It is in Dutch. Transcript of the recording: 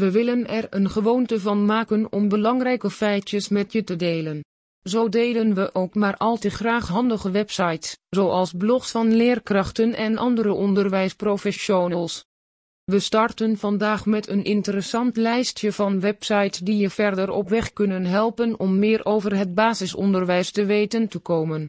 We willen er een gewoonte van maken om belangrijke feitjes met je te delen. Zo delen we ook maar al te graag handige websites, zoals blogs van leerkrachten en andere onderwijsprofessionals. We starten vandaag met een interessant lijstje van websites die je verder op weg kunnen helpen om meer over het basisonderwijs te weten te komen.